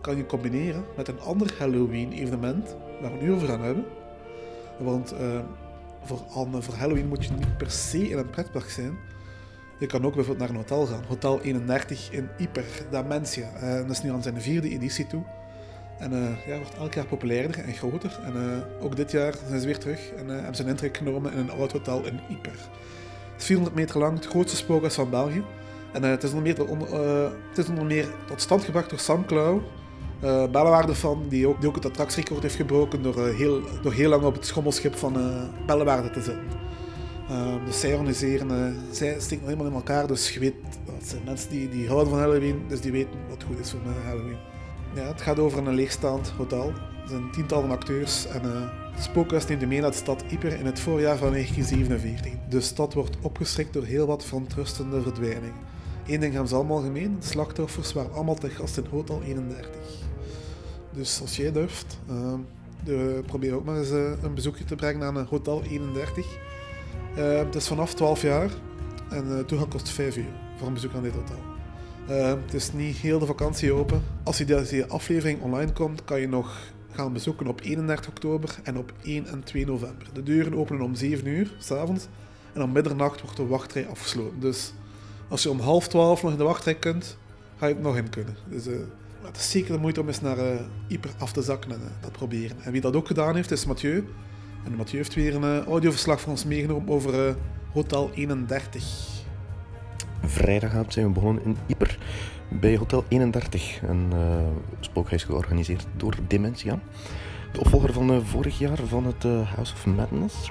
kan je combineren met een ander Halloween-evenement waar we nu over gaan hebben. Want uh, voor, voor Halloween moet je niet per se in een pretpark zijn. Je kan ook bijvoorbeeld naar een hotel gaan. Hotel 31 in Yper, Dementia. Uh, dat is nu aan zijn vierde editie toe. En uh, ja, wordt elk jaar populairder en groter. En ook dit jaar zijn ze weer terug en hebben ze een intrek genomen in een oud hotel in Yper. Het is 400 meter lang, het grootste spookhuis van België. En het, is onder meer, het is meer tot stand gebracht door Sam Klauw, uh, van, die ook, het attractierecord heeft gebroken door, heel, door heel lang op het schommelschip van Bellewaarde te zitten. Dus zij organiseren, zij steken helemaal in elkaar, dus je weet, dat zijn mensen die, die houden van Halloween, dus die weten wat goed is voor Halloween. Ja, het gaat over een leegstaand hotel. Er zijn tientallen acteurs en uh, Spookhuis neemt mee naar de stad Yper in het voorjaar van 1947. De stad wordt opgeschrikt door heel wat verontrustende verdwijningen. Eén ding hebben ze allemaal gemeen, de slachtoffers waren allemaal te gast in Hotel 31. Dus als jij durft, uh, de, probeer ook maar eens uh, een bezoekje te brengen aan Hotel 31. Uh, het is vanaf 12 jaar en toegang kost 5 euro voor een bezoek aan dit hotel. het is niet heel de vakantie open. Als je deze aflevering online komt, kan je nog gaan bezoeken op 31 oktober en op 1 en 2 november. De deuren openen om 7 uur s'avonds en om middernacht wordt de wachtrij afgesloten. Dus als je om half 12 nog in de wachtrij kunt, ga je het nog in kunnen. Dus het is zeker de moeite om eens naar uh, Yper af te zakken en uh, dat proberen. En wie dat ook gedaan heeft, is Mathieu. En Mathieu heeft weer een uh, audioverslag van ons meegenomen over Hotel 31. Vrijdagavond zijn we begonnen in Yper bij Hotel 31, een spookhuis georganiseerd door Dementia. De opvolger van vorig jaar van het House of Madness.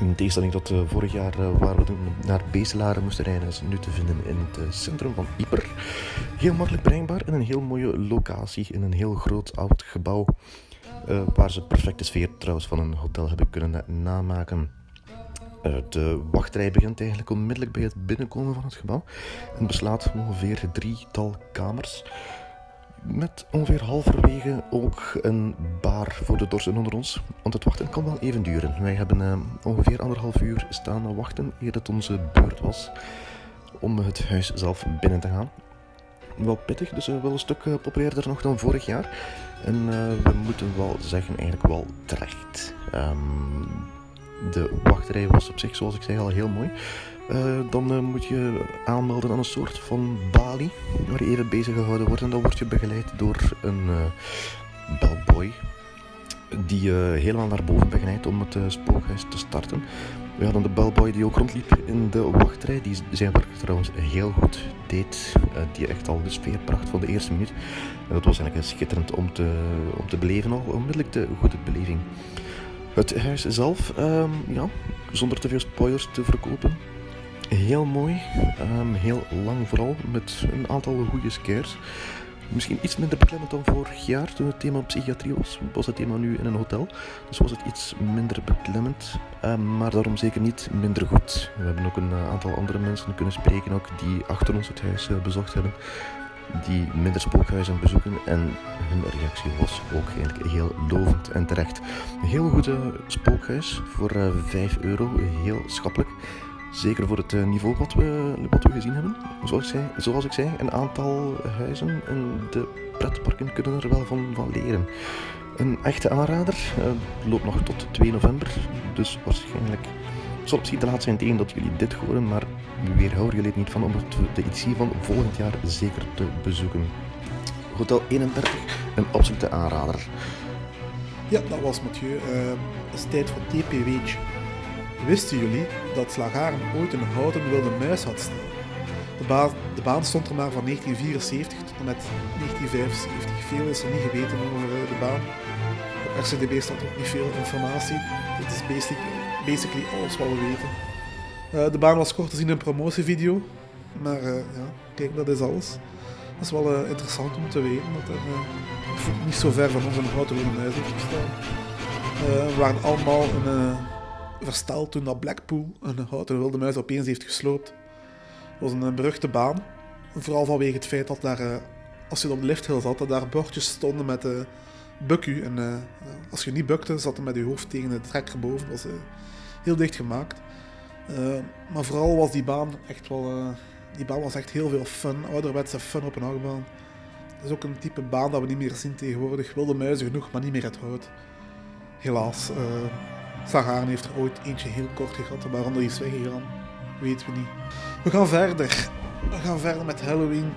In tegenstelling tot uh, vorig jaar uh, waar we naar Bezelaren moesten rijden, is nu te vinden in het uh, centrum van Yper. Heel makkelijk bereikbaar in een heel mooie locatie, in een heel groot oud gebouw. Waar ze perfecte sfeer trouwens van een hotel hebben kunnen namaken. de wachtrij begint eigenlijk onmiddellijk bij het binnenkomen van het gebouw en beslaat ongeveer drietal kamers met ongeveer halverwege ook een bar voor de dorsen onder ons. Want het wachten kan wel even duren. Wij hebben uh, ongeveer anderhalf uur staan wachten eer het onze beurt was om het huis zelf binnen te gaan. Wel pittig, dus wel een stuk populairder nog dan vorig jaar. En we moeten wel zeggen, eigenlijk wel terecht. Um, De wachtrij was op zich, zoals ik zei, al heel mooi. Uh, dan uh, moet je aanmelden aan een soort van balie waar je even bezig gehouden wordt. En dan word je begeleid door een uh, bellboy die je helemaal naar boven begeleidt om het spookhuis te starten. We hadden de bellboy die ook rondliep in de wachtrij, die zijn werk trouwens heel goed deed. die echt al de sfeer bracht van de eerste minuut. En dat was eigenlijk schitterend om te, om te beleven, al onmiddellijk de goede beleving. Het huis zelf, um, ja, zonder te veel spoilers te verkopen, heel mooi, um, heel lang vooral, met een aantal goede scares. Misschien iets minder beklemmend dan vorig jaar toen het thema psychiatrie was. Was het thema nu in een hotel, dus was het iets minder beklemmend, um, maar daarom zeker niet minder goed. We hebben ook een uh, aantal andere mensen kunnen spreken ook die achter ons het huis uh, bezocht hebben die minder spookhuizen bezoeken en hun reactie was ook eigenlijk heel lovend en terecht. Een heel goede spookhuis voor uh, 5 euro, heel schappelijk. Zeker voor het uh, niveau wat we, wat we gezien hebben. Zoals ik, zei, zoals ik zei, een aantal huizen en de pretparken kunnen er wel van, van leren. Een echte aanrader, uh, loopt nog tot 2 november, dus waarschijnlijk zal misschien te laat zijn tegen dat jullie dit horen, maar weerhouden jullie het niet van om de editie van volgend jaar zeker te bezoeken. Hotel 31, een absolute aanrader. Ja, dat was Mathieu. Het is tijd voor TPW'tje. Wisten jullie dat Slagaren ooit een houten wilde muis had staan? De baan, de baan stond er maar van 1974 tot en met 1975. Veel is er niet geweten over eh, de baan. Op RCDB staat ook niet veel informatie. Dit is basic, basically alles wat we weten. Uh, de baan was kort te zien in een promotievideo. Maar uh, ja, kijk, dat is alles. Dat is wel interessant om te weten dat er niet zo ver van ons een houten wilde muis heeft gestaan. we waren allemaal versteld toen dat Blackpool een houten wilde muis opeens heeft gesloopt. Het was een beruchte baan. Vooral vanwege het feit dat daar, uh, als je op de lifthill zat, dat daar bordjes stonden met uh, buk u. En als je niet bukte, zat je met je hoofd tegen de trekker boven. Dat was heel dicht gemaakt. maar vooral was die baan echt wel... die baan was echt heel veel fun. Ouderwetse fun op een achtbaan. Het is ook een type baan dat we niet meer zien tegenwoordig. Wilde muizen genoeg, maar niet meer het hout. Helaas. Sagan heeft er ooit eentje heel kort gehad, waarom die is weggegaan, weten we niet. We gaan verder. We gaan verder met Halloween.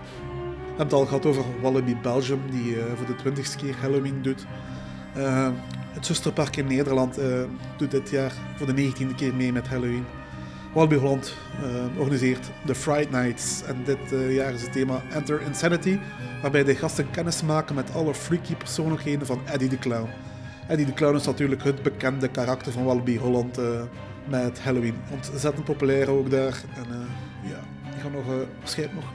We hebben het al gehad over Wallaby Belgium, die uh, voor de twintigste keer Halloween doet. Uh, het zusterpark in Nederland uh, doet dit jaar voor de negentiende keer mee met Halloween. Wallaby Holland organiseert de Fright Nights. En dit jaar is het thema Enter Insanity, waarbij de gasten kennis maken met alle freaky persoonlijkheden van Eddie de Clown. Eddie de Clown is natuurlijk het bekende karakter van Wallaby Holland uh, met Halloween. Ontzettend populair ook daar. En uh, ja, die gaan nog, uh, waarschijnlijk nog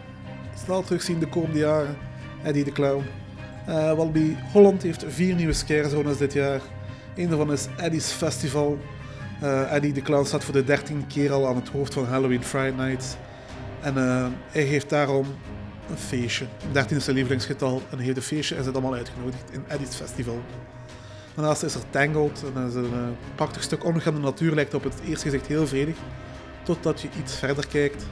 snel terugzien de komende jaren. Eddie de Clown. Wallaby Holland heeft vier nieuwe scarezones dit jaar. Een daarvan is Eddie's Festival. Eddie de Clown staat voor de dertiende keer al aan het hoofd van Halloween Friday Nights. En hij geeft daarom een feestje. 13 is zijn lievelingsgetal en hij heeft een feestje en zit allemaal uitgenodigd in Eddie's Festival. Daarnaast is er Tangled, en is een prachtig stuk onbekende natuur, lijkt op het eerste gezicht heel vredig, totdat je iets verder kijkt.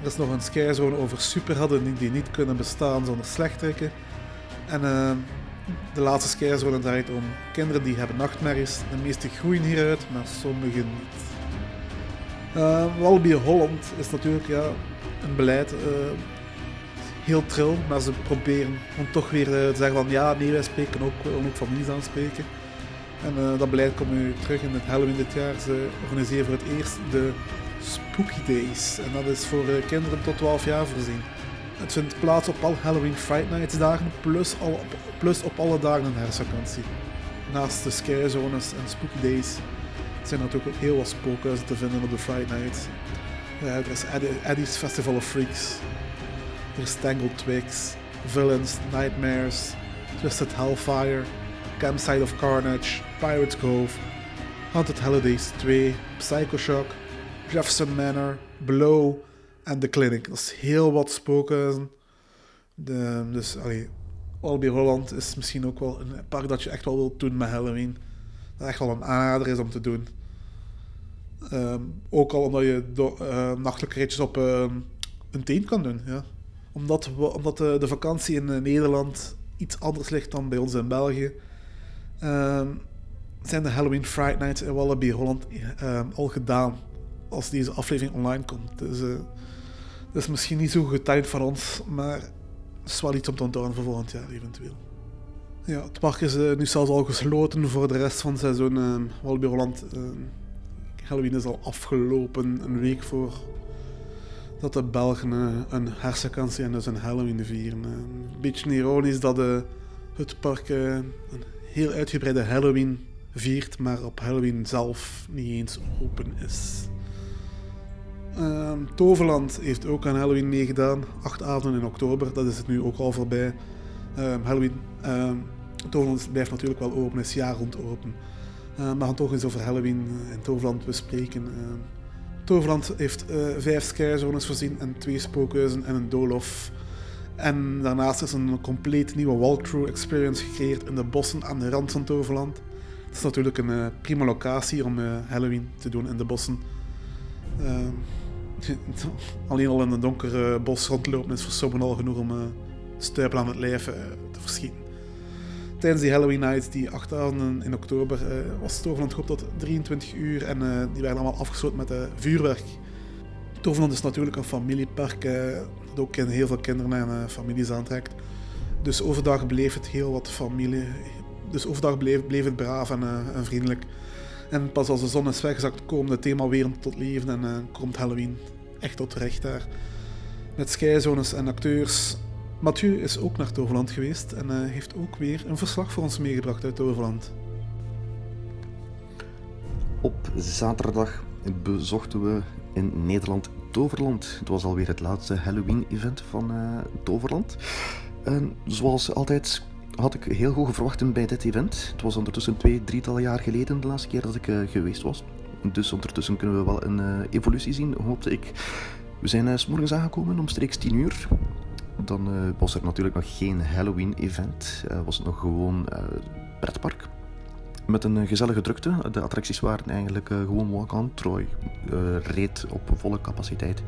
Er is nog een skyzone over superhelden die niet kunnen bestaan zonder slechterikken. En uh, de laatste skyzone draait om kinderen die hebben nachtmerries. De meeste groeien hieruit, maar sommigen niet. Uh, Wallaby Holland is natuurlijk ja, een beleid heel trill, maar ze proberen om toch weer eh, te zeggen van ja, nee, wij spreken ook, we ook families aanspreken. En uh, dat beleid komt nu terug in het Halloween dit jaar. Ze organiseren voor het eerst de Spooky Days. En dat is voor uh, kinderen tot 12 jaar voorzien. Het vindt plaats op al Halloween Friday Nights dagen, plus, plus op alle dagen in herfstvakantie. Naast de Scare Zones en Spooky Days zijn er natuurlijk ook heel wat spookhuizen te vinden op de Friday Nights. er is Eddie's Festival of Freaks, Tangled Twigs, Villains, Nightmares, Twisted Hellfire, Campsite of Carnage, Pirates Cove, Haunted Holidays 2, Psychoshock, Jefferson Manor, Blow en The Clinic. Dat is heel wat spookhuizen. De, dus Albi Holland is misschien ook wel een park dat je echt wel wilt doen met Halloween. Dat echt wel een aanrader is om te doen. Um, ook al omdat je do, uh, nachtelijke ritjes op uh, een teen kan doen. Ja omdat, we, omdat de, de vakantie in eh, Nederland iets anders ligt dan bij ons in België. Uh, zijn de Halloween Friday Nights in Wallaby Holland al gedaan als deze aflevering online komt. Dus dat is misschien niet zo getimed van ons, maar het is wel iets om te onthouden voor volgend jaar eventueel. Ja, het park is nu zelfs al gesloten voor de rest van het seizoen. Uh, Wallaby Holland Halloween is al afgelopen, een week voor dat de Belgen uh, een hersenvakantie en dus een Halloween vieren. een beetje ironisch dat uh, het park een heel uitgebreide Halloween viert, maar op Halloween zelf niet eens open is. Ehm, Toverland heeft ook aan Halloween meegedaan, acht avonden in oktober, dat is het nu ook al voorbij. Ehm, Halloween. Ehm, Toverland blijft natuurlijk wel open, is jaar rond open. Uh, we gaan toch eens over Halloween in Toverland bespreken. Uh, Toverland heeft uh, vijf skyzones voorzien en twee spookhuizen en een doolhof. En daarnaast is een compleet nieuwe walkthrough experience gecreëerd in de bossen aan de rand van Toverland. Het is natuurlijk een prima locatie om Halloween te doen in de bossen. alleen al in een donker bos rondlopen is voor sommigen al genoeg om stuipen aan het lijf te verschieten tijdens die Halloween Night, die acht in oktober, uh, was Toverland geopend tot 23 uur en uh, die werden allemaal afgesloten met uh, vuurwerk. Toverland is natuurlijk een familiepark dat ook heel veel kinderen en families aantrekt. Dus overdag bleef het heel wat familie. Dus overdag bleef, bleef het braaf en, en, vriendelijk. En pas als de zon is weggezakt, komen het thema weer tot leven en komt Halloween echt tot recht daar. Met skyzones en acteurs Mathieu is ook naar Toverland geweest en uh, heeft ook weer een verslag voor ons meegebracht uit Toverland. Op zaterdag bezochten we in Nederland Toverland. Het was alweer het laatste Halloween-event van uh, Toverland. En zoals altijd had ik heel hoge verwachtingen bij dit event. Het was ondertussen twee, drietal jaar geleden de laatste keer dat ik uh, geweest was. Dus ondertussen kunnen we wel een evolutie zien, hoopte ik. We zijn s morgens aangekomen omstreeks 10 uur. Dan uh, was er natuurlijk nog geen Halloween-event. Uh, was het nog gewoon uh, pretpark. Met een gezellige drukte. De attracties waren eigenlijk gewoon walk-on. Troy reed op volle capaciteit.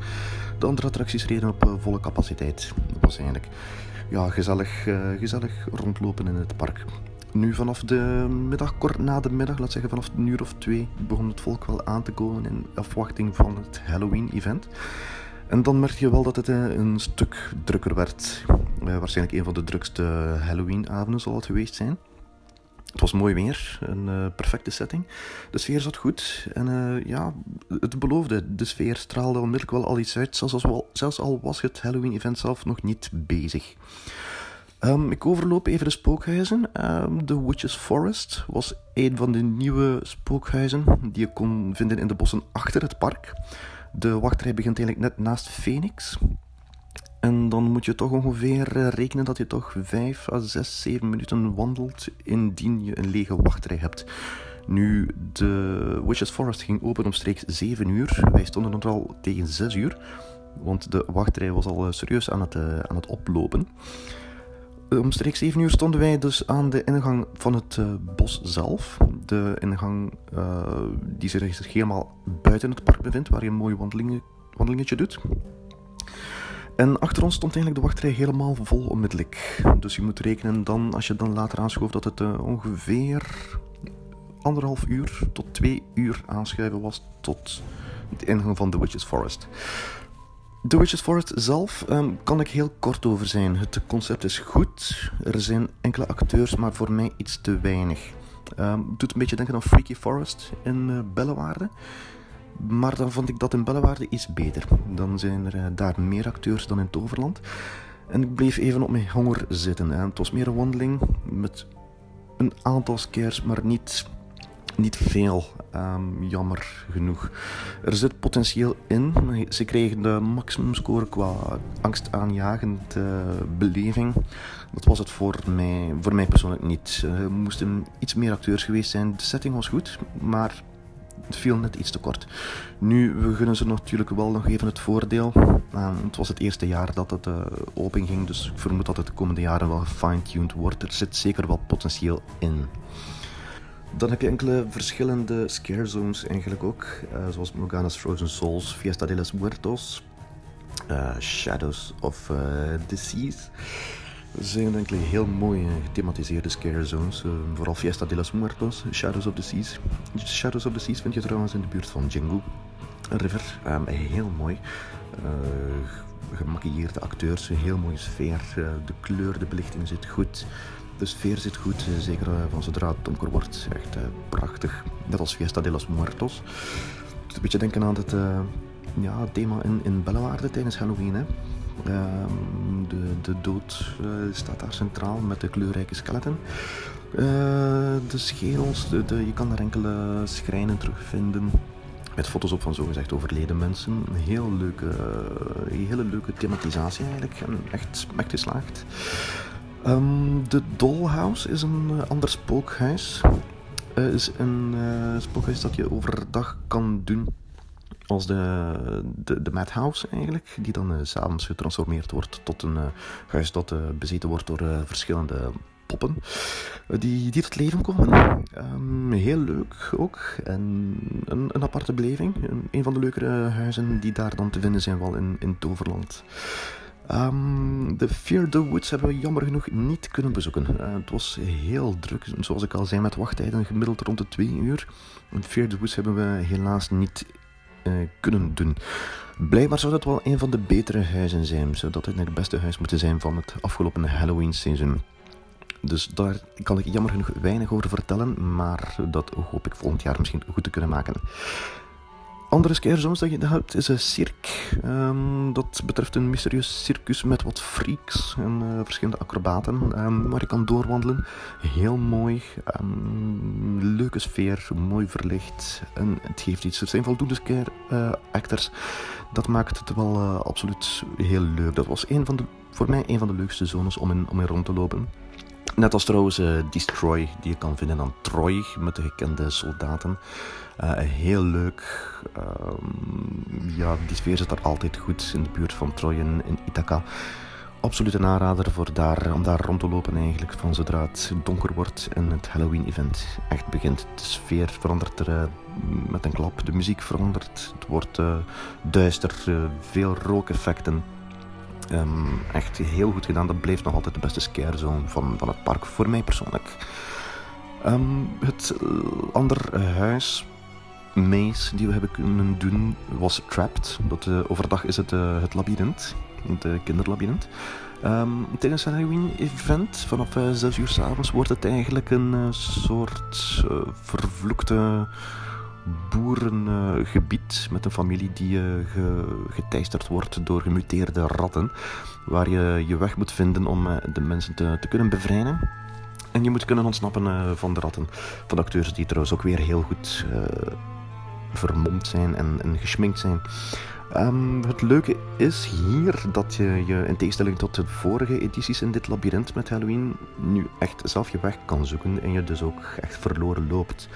De andere attracties reden op volle capaciteit. Dat was eigenlijk ja, gezellig, gezellig rondlopen in het park. Nu vanaf de middag, kort na de middag, laat zeggen vanaf een uur of twee, begon het volk wel aan te komen in afwachting van het Halloween-event. En dan merk je wel dat het eh, een stuk drukker werd. Uh, waarschijnlijk een van de drukste Halloween-avonden zal het geweest zijn. Het was mooi weer, een uh, perfecte setting. De sfeer zat goed en ja, het beloofde. De sfeer straalde onmiddellijk wel al iets uit, zelfs, zelfs al was het Halloween-event zelf nog niet bezig. Um, ik overloop even de spookhuizen. Um, The Witch's Forest was een van de nieuwe spookhuizen die je kon vinden in de bossen achter het park. De wachtrij begint eigenlijk net naast Phoenix. En dan moet je toch ongeveer eh, rekenen dat je toch 5 à 6, 7 minuten wandelt indien je een lege wachtrij hebt. Nu, de Witches Forest ging open omstreeks 7 uur. Wij stonden er al tegen 6 uur, want de wachtrij was al eh, serieus aan het, uh, aan het oplopen. Omstreeks 7 uur stonden wij dus aan de ingang van het uh, bos zelf. De ingang uh, die zich helemaal buiten het park bevindt, waar je een mooi wandelingetje doet. En achter ons stond eigenlijk de wachtrij helemaal vol onmiddellijk. Dus je moet rekenen dan, als je dan later aanschoof, dat het uh, ongeveer anderhalf uur tot twee uur aanschuiven was tot de ingang van de Witches Forest. The Witches Forest zelf um, kan ik heel kort over zijn. Het concept is goed. Er zijn enkele acteurs, maar voor mij iets te weinig. Um, doet een beetje denken aan Freaky Forest in uh, Bellewaarde. Maar dan vond ik dat in Bellewaarde iets beter. Dan zijn er uh, daar meer acteurs dan in Toverland. En ik bleef even op mijn honger zitten. Hè. Het was meer een wandeling met een aantal scares, maar niet niet veel, um, jammer genoeg. Er zit potentieel in. Ze kregen de maximumscore qua angstaanjagend uh, beleving. Dat was het voor mij, voor mij persoonlijk niet. Er moesten iets meer acteurs geweest zijn. De setting was goed, maar het viel net iets te kort. Nu, we gunnen ze natuurlijk wel nog even het voordeel. Uh, het was het eerste jaar dat het uh, open ging, dus ik vermoed dat het de komende jaren wel gefine-tuned wordt. Er zit zeker wel potentieel in. Dan heb je enkele verschillende scare zones eigenlijk ook. Uh, zoals Morgana's Frozen Souls, Fiesta de los Muertos, uh, Shadows of the Seas. zijn enkele heel mooie gethematiseerde scare zones. Vooral Fiesta de los Muertos, Shadows of the Seas. Shadows of the Seas vind je trouwens in de buurt van Django River. Um, heel mooi. Gemaquilleerde acteurs, een heel mooie sfeer. De kleur, de belichting zit goed. De sfeer zit goed, zeker van zodra het donker wordt. Echt prachtig. Net als Fiesta de los Muertos. Het doet een beetje denken aan het ja, thema in, in Bellewaarde tijdens Halloween. Hè. Ehm, de, de dood staat daar centraal met de kleurrijke skeletten. De schedels, de, je kan daar enkele schrijnen terugvinden. Met foto's op van zogezegd overleden mensen. Een heel leuke, hele leuke thematisatie eigenlijk. En echt, echt geslaagd. Um, de Dollhouse is een ander spookhuis. is een spookhuis dat je overdag kan doen als de, de, de Madhouse eigenlijk, die dan uh, s'avonds getransformeerd wordt tot een uh, huis dat uh, bezeten wordt door verschillende poppen die, die tot leven komen. Um, heel leuk ook. En een, een aparte beleving. Een, een, van de leukere huizen die daar dan te vinden zijn wel in, in Toverland. Um, de Fear the Woods hebben we jammer genoeg niet kunnen bezoeken. het was heel druk, zoals ik al zei, met wachttijden gemiddeld rond de twee uur. Fear the Woods hebben we helaas niet uh, kunnen doen. Blijkbaar zou dat wel een van de betere huizen zijn. Zou dat het beste huis moeten zijn van het afgelopen Halloween seizoen. Dus daar kan ik jammer genoeg weinig over vertellen, maar dat hoop ik volgend jaar misschien goed te kunnen maken. Andere scarezones dat je hebt is een cirque. Um, dat betreft een mysterieus circus met wat freaks en uh, verschillende acrobaten. Um, waar je kan doorwandelen. Heel mooi. Um, leuke sfeer. Mooi verlicht. En het geeft iets. Er zijn voldoende scare uh, actors. Dat maakt het wel uh, absoluut heel leuk. Dat was van de, voor mij een van de leukste zones om in, om in rond te lopen. Net als trouwens Destroy, die je kan vinden aan Troy met de gekende soldaten. Uh, heel leuk. Uh, ja, die sfeer zit daar altijd goed in de buurt van Troy en in Ithaca. Absoluut een aanrader voor daar, om daar rond te lopen eigenlijk van zodra het donker wordt en het Halloween-event echt begint. De sfeer verandert er uh, met een klap, de muziek verandert, het wordt duister, veel rookeffecten. Um, echt heel goed gedaan. Dat bleef nog altijd de beste scarezone van, van het park, voor mij persoonlijk. Um, het andere huis, maze, die we hebben kunnen doen, was Trapped. Dat, uh, overdag is het uh, het labyrint, het uh, kinderlabyrint. Um, tijdens het Halloween-event, vanaf uh, 6 uur s'avonds, wordt het eigenlijk een soort vervloekte boerengebied met een familie die geteisterd wordt door gemuteerde ratten. Waar je je weg moet vinden om de mensen te, te kunnen bevrijden. En je moet kunnen ontsnappen van de ratten. Van de acteurs die trouwens ook weer heel goed vermomd zijn en, geschminkt zijn. Um, het leuke is hier dat je, je in tegenstelling tot de vorige edities in dit labyrint met Halloween nu echt zelf je weg kan zoeken en je dus ook echt verloren loopt.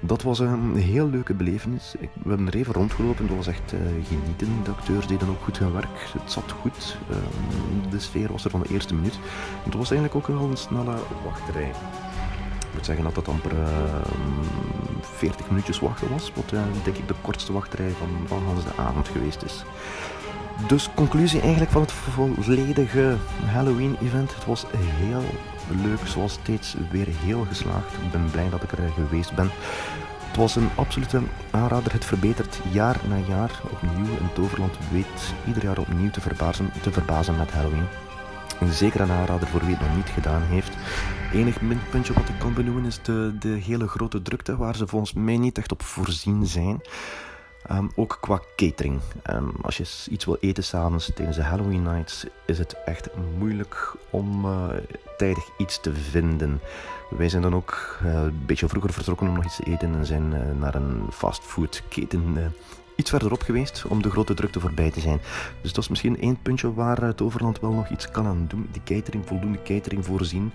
Dat was een heel leuke belevenis. we hebben er even rondgelopen. Dat was echt uh, genieten. De acteurs deden ook goed hun werk. Het zat goed. Uh, de sfeer was er van de eerste minuut. Het was eigenlijk ook wel een snelle wachterij. Ik moet zeggen dat dat amper uh, ehm, 40 minuutjes wachten was. Wat eh, denk ik de kortste wachterij van, van de avond geweest is. Dus conclusie eigenlijk van het volledige Halloween-event. Het was heel leuk, zoals steeds weer heel geslaagd. Ik ben blij dat ik er geweest ben. Het was een absolute aanrader. Het verbetert jaar na jaar opnieuw. En Toverland weet ieder jaar opnieuw te verbazen, te verbazen met Halloween. Een zeker een aanrader voor wie het nog niet gedaan heeft. Enig minpuntje wat ik kan benoemen is de, de hele grote drukte, waar ze volgens mij niet echt op voorzien zijn. Um, ook qua catering. Um, als je iets wil eten s'avonds tijdens de Halloween nights, is het echt moeilijk om uh, tijdig iets te vinden. Wij zijn dan ook uh, een beetje vroeger vertrokken om nog iets te eten en zijn uh, naar een fastfood keten iets verderop geweest om de grote drukte voorbij te zijn. Dus dat is misschien één puntje waar het overland wel nog iets kan aan doen. Die catering, voldoende catering voorzien.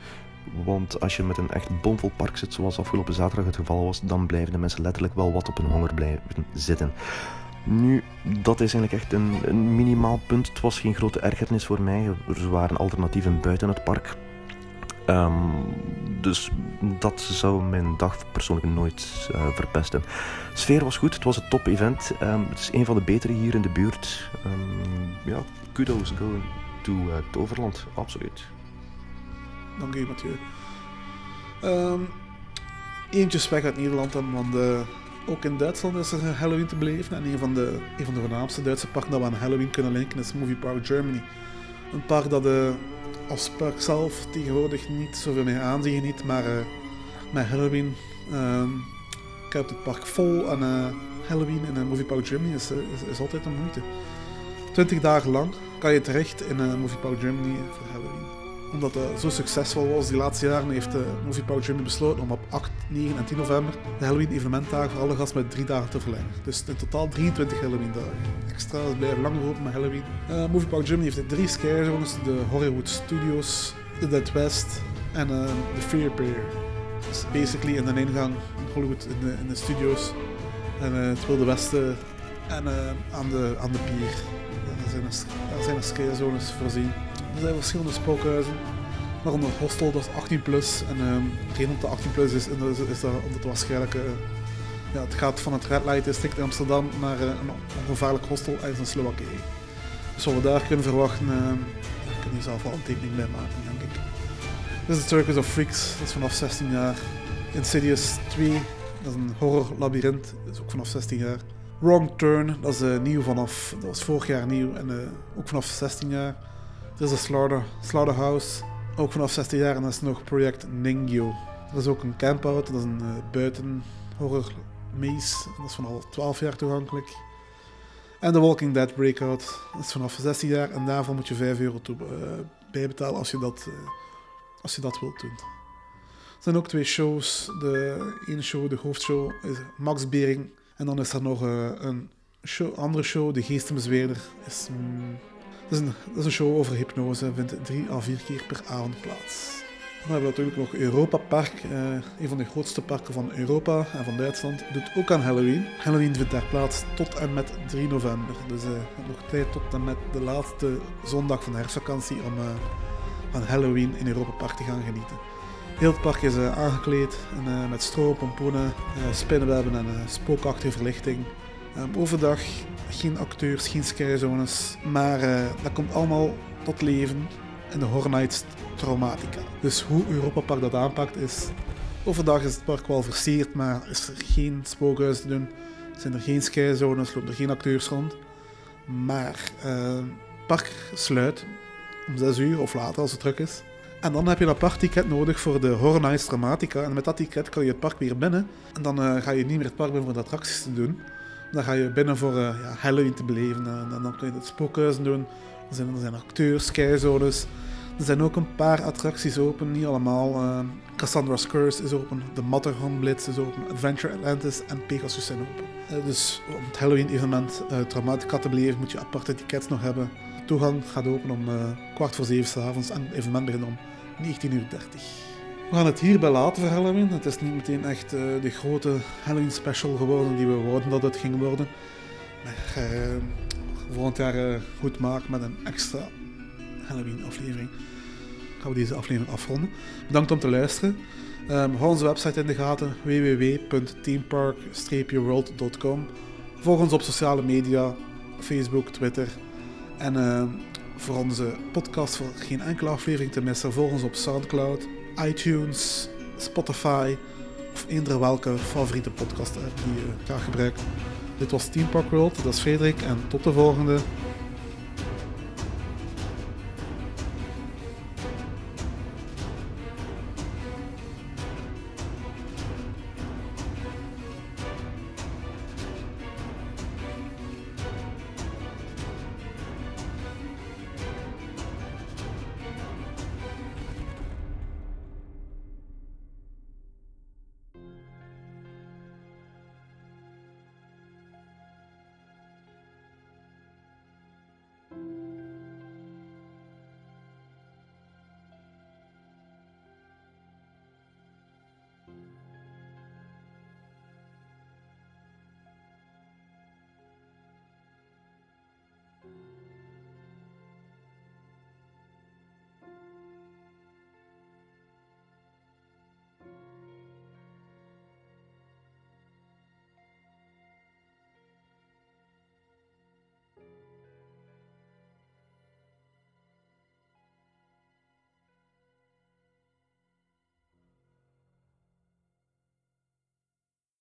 Want als je met een echt bomvol park zit, zoals afgelopen zaterdag het geval was, dan blijven de mensen letterlijk wel wat op hun honger blijven zitten. Nu, dat is eigenlijk echt een, minimaal punt. Het was geen grote ergernis voor mij. Er waren alternatieven buiten het park. Um, dus dat zou mijn dag persoonlijk nooit uh, verpesten. De sfeer was goed, het was een top event. Um, het is een van de betere hier in de buurt. Um, ja, kudos going to uh, Toverland, absoluut. Dank u, Mathieu. Ehm, eentjes weg uit Nederland dan, want uh, ook in Duitsland is er Halloween te beleven. En een van de, een van de voornaamste Duitse parken dat we aan Halloween kunnen linken is Movie Park Germany. Een park dat uh, als park zelf tegenwoordig niet zoveel meer aanzien geniet, maar uh, met Halloween um, kruipt het park vol en Halloween in Movie Park Germany is, is, is, altijd een moeite. 20 dagen lang kan je terecht in Movie Park Germany voor Halloween omdat het zo succesvol was die laatste jaren, heeft de Movie Park Germany besloten om op 8, 9 en 10 november de Halloween evenementdagen voor alle gasten met drie dagen te verlengen. Dus in totaal 23 Halloween dagen. Extra, dus blijven langer open met Halloween. Uh, Movie Park Germany heeft drie scare zones, de Hollywood Studios, de Dead West en uh, de Fear Pier. Dus basically in de ingang in Hollywood in de, in de studios en uh, het Wilde Westen en aan, de, aan de pier. Daar zijn er, daar zijn er zones voorzien. Er zijn verschillende spookhuizen. Waaronder Hostel, dat is 18 plus. En geen op de 18 plus is, is, is dat omdat het waarschijnlijk. Uh, ja, het gaat van het Red Light District in Amsterdam naar uh, een ongevaarlijk hostel ergens in Slowakije. Dus wat we daar kunnen verwachten, uh, daar kun je zelf wel een tekening bij maken, denk ik. Dit is de Circus of Freaks, dat is vanaf 16 jaar. Insidious 2, dat is een horror labyrint, dat is ook vanaf 16 jaar. Wrong Turn, dat is uh, nieuw vanaf, dat was vorig jaar nieuw en ook vanaf 16 jaar. Er is de Slaughter, Slaughterhouse, ook vanaf 16 jaar. En dat is nog project Ningyo. Er is ook een campout, dat is een uh, buiten horror maze. Dat is vanaf 12 jaar toegankelijk. En The Walking Dead Breakout, dat is vanaf 16 jaar. En daarvoor moet je 5 euro toe, uh, bijbetalen als je, dat, uh, als je dat wilt doen. Er zijn ook twee shows. De ene show, de hoofdshow, is Max Bering. En dan is er nog een show, andere show, De Geestenbezweerder. Is, mm, dat is, een, is een show over hypnose, vindt drie à vier keer per avond plaats. Dan hebben we natuurlijk nog Europa Park, eh, een van de grootste parken van Europa en van Duitsland. Doet ook aan Halloween. Halloween vindt daar plaats tot en met 3 november. Dus uh, nog tijd tot en met de laatste zondag van de herfstvakantie om uh, van Halloween in Europa Park te gaan genieten. Heel het park is uh, aangekleed en, met stro, pompoenen, spinnenwebben en spookachtige verlichting. Um, overdag geen acteurs, geen skyzones, maar uh, dat komt allemaal tot leven in de Horror Nights Traumatica. Dus hoe Europa Park dat aanpakt is... Overdag is het park wel versierd, maar is er geen spookhuis te doen. Zijn er geen skyzones, lopen er geen acteurs rond. Maar uh, het park sluit om 6 uur of later als het druk is. En dan heb je een apart ticket nodig voor de Horror Nights Dramatica. En met dat ticket kan je het park weer binnen. En dan uh, ga je niet meer het park binnen voor de attracties te doen. Dan ga je binnen voor uh, ja, Halloween te beleven. En dan, kun je het spookhuizen doen. Er zijn, er zijn acteurs, skyzones. Er zijn ook een paar attracties open, niet allemaal. Uh, Cassandra's Curse is open, de Matterhorn Blitz is open, Adventure Atlantis en Pegasus zijn open. Uh, dus om het Halloween-evenement uh, Traumatica te beleven moet je aparte tickets nog hebben. Toegang gaat open om kwart voor zeven s'avonds en het evenement begint om 19.30 uur. We gaan het hierbij laten voor Halloween. Het is niet meteen echt uh, de grote Halloween special geworden die we wouden dat het ging worden. Maar uh, volgend jaar uh, goed maken met een extra Halloween aflevering. Gaan we deze aflevering afronden. Bedankt om te luisteren. Um, hou onze website in de gaten www.teampark-world.com Volg ons op sociale media, Facebook, Twitter. En ehm, voor onze podcast voor geen enkele aflevering te missen, volg ons op Soundcloud, iTunes, Spotify of eender welke favoriete podcast app die je graag gebruikt. Dit was Team Park World, dat is Frederik en tot de volgende.